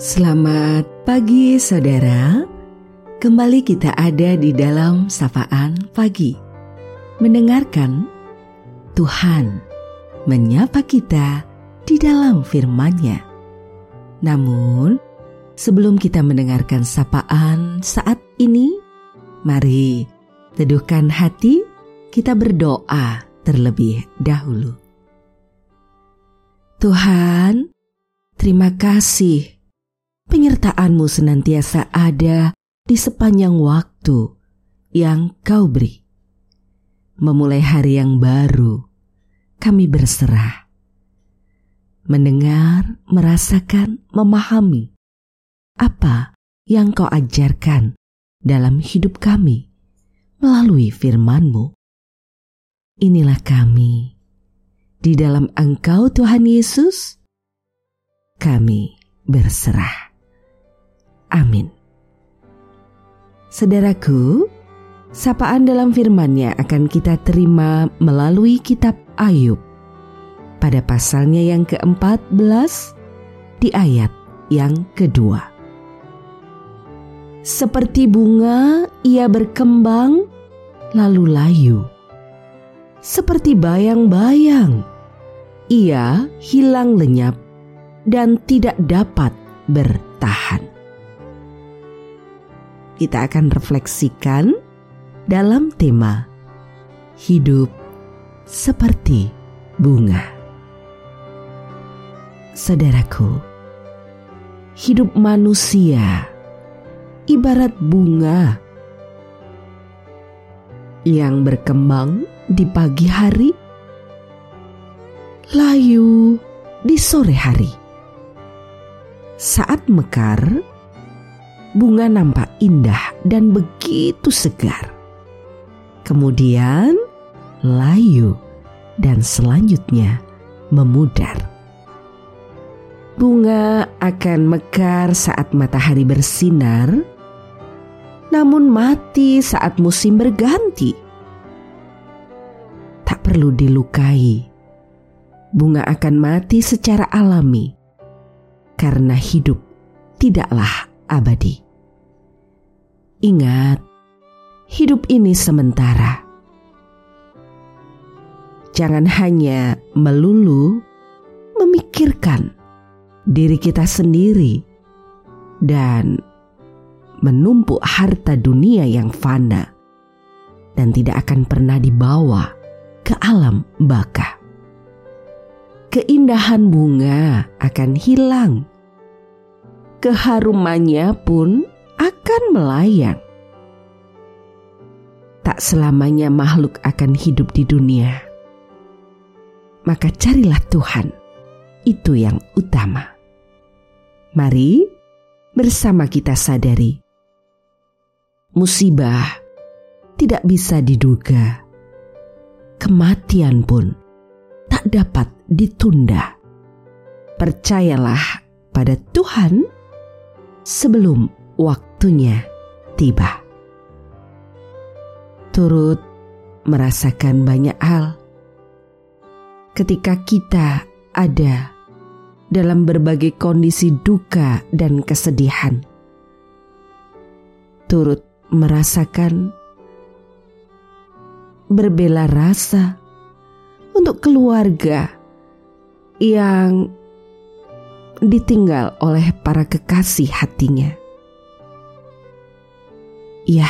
Selamat pagi saudara. Kembali kita ada di dalam sapaan pagi. Mendengarkan Tuhan menyapa kita di dalam firman-Nya. Namun sebelum kita mendengarkan sapaan saat ini Mari teduhkan hati kita berdoa terlebih dahulu. Tuhan, terima kasih penyertaan-Mu senantiasa ada di sepanjang waktu yang Kau beri. Memulai hari yang baru, kami berserah. Mendengar, merasakan, memahami apa yang Kau ajarkan dalam hidup kami melalui firman-Mu. Inilah kami di dalam Engkau Tuhan Yesus, kami berserah. Amin. Saudaraku, sapaan dalam firman-Nya akan kita terima melalui kitab Ayub pada pasalnya yang ke-14 di ayat yang kedua. Seperti bunga ia berkembang lalu layu. Seperti bayang-bayang ia hilang lenyap dan tidak dapat bertahan. Kita akan refleksikan dalam tema hidup seperti bunga. Saudaraku, hidup manusia ibarat bunga yang berkembang di pagi hari layu di sore hari. Saat mekar, bunga nampak indah dan begitu segar. Kemudian layu dan selanjutnya memudar. Bunga akan mekar saat matahari bersinar, namun mati saat musim berganti. Tak perlu dilukai bunga akan mati secara alami karena hidup tidaklah abadi. Ingat, hidup ini sementara. Jangan hanya melulu memikirkan diri kita sendiri dan menumpuk harta dunia yang fana dan tidak akan pernah dibawa ke alam baka keindahan bunga akan hilang. Keharumannya pun akan melayang. Tak selamanya makhluk akan hidup di dunia. Maka carilah Tuhan, itu yang utama. Mari bersama kita sadari, musibah tidak bisa diduga, kematian pun tak dapat ditunda. Percayalah pada Tuhan sebelum waktunya tiba. Turut merasakan banyak hal ketika kita ada dalam berbagai kondisi duka dan kesedihan. Turut merasakan berbela rasa untuk keluarga yang ditinggal oleh para kekasih hatinya. Ya,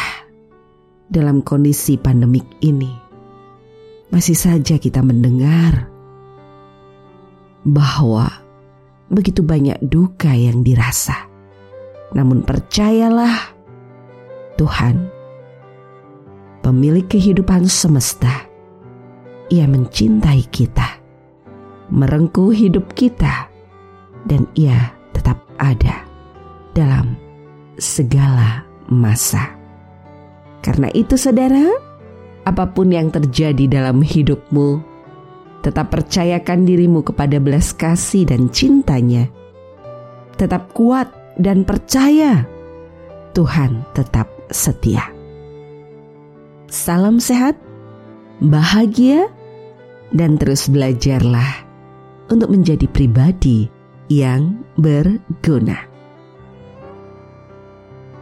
dalam kondisi pandemik ini, masih saja kita mendengar bahwa begitu banyak duka yang dirasa. Namun percayalah, Tuhan, pemilik kehidupan semesta, ia mencintai kita, merengkuh hidup kita, dan Ia tetap ada dalam segala masa. Karena itu, saudara, apa pun yang terjadi dalam hidupmu, tetap percayakan dirimu kepada belas kasih dan cintanya. Tetap kuat dan percaya Tuhan tetap setia. Salam sehat, bahagia, dan terus belajarlah untuk menjadi pribadi yang berguna.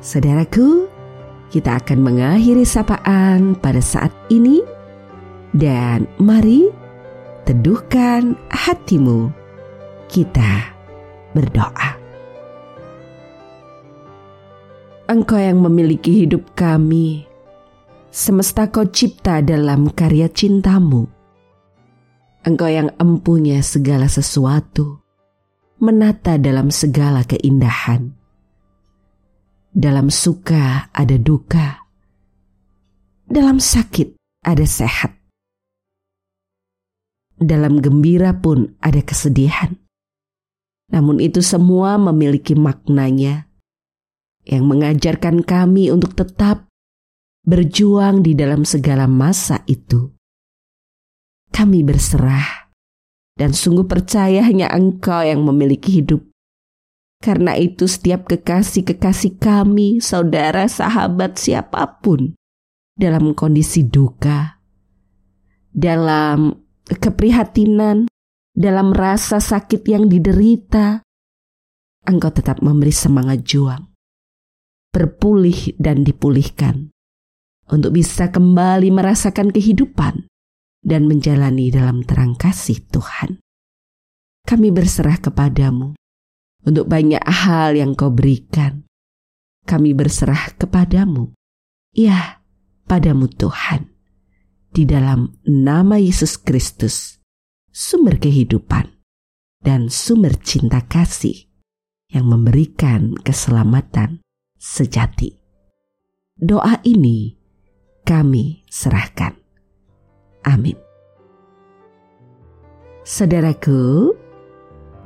Saudaraku, kita akan mengakhiri sapaan pada saat ini dan mari teduhkan hatimu. Kita berdoa. Engkau yang memiliki hidup kami, semesta kau cipta dalam karya cintamu. Engkau yang empunya segala sesuatu, menata dalam segala keindahan. Dalam suka ada duka, dalam sakit ada sehat. Dalam gembira pun ada kesedihan. Namun itu semua memiliki maknanya yang mengajarkan kami untuk tetap berjuang di dalam segala masa itu. Kami berserah dan sungguh percaya hanya Engkau yang memiliki hidup. Karena itu setiap kekasih-kekasih kami, saudara, sahabat, siapa pun dalam kondisi duka, dalam keprihatinan, dalam rasa sakit yang diderita, Engkau tetap memberi semangat juang berpulih dan dipulihkan, untuk bisa kembali merasakan kehidupan dan menjalani dalam terang kasih Tuhan. Kami berserah kepadamu untuk banyak hal yang kau berikan. Kami berserah kepadamu, ya, padamu Tuhan, di dalam nama Yesus Kristus, sumber kehidupan dan sumber cinta kasih yang memberikan keselamatan sejati. Doa ini kami serahkan. Amin. Saudaraku,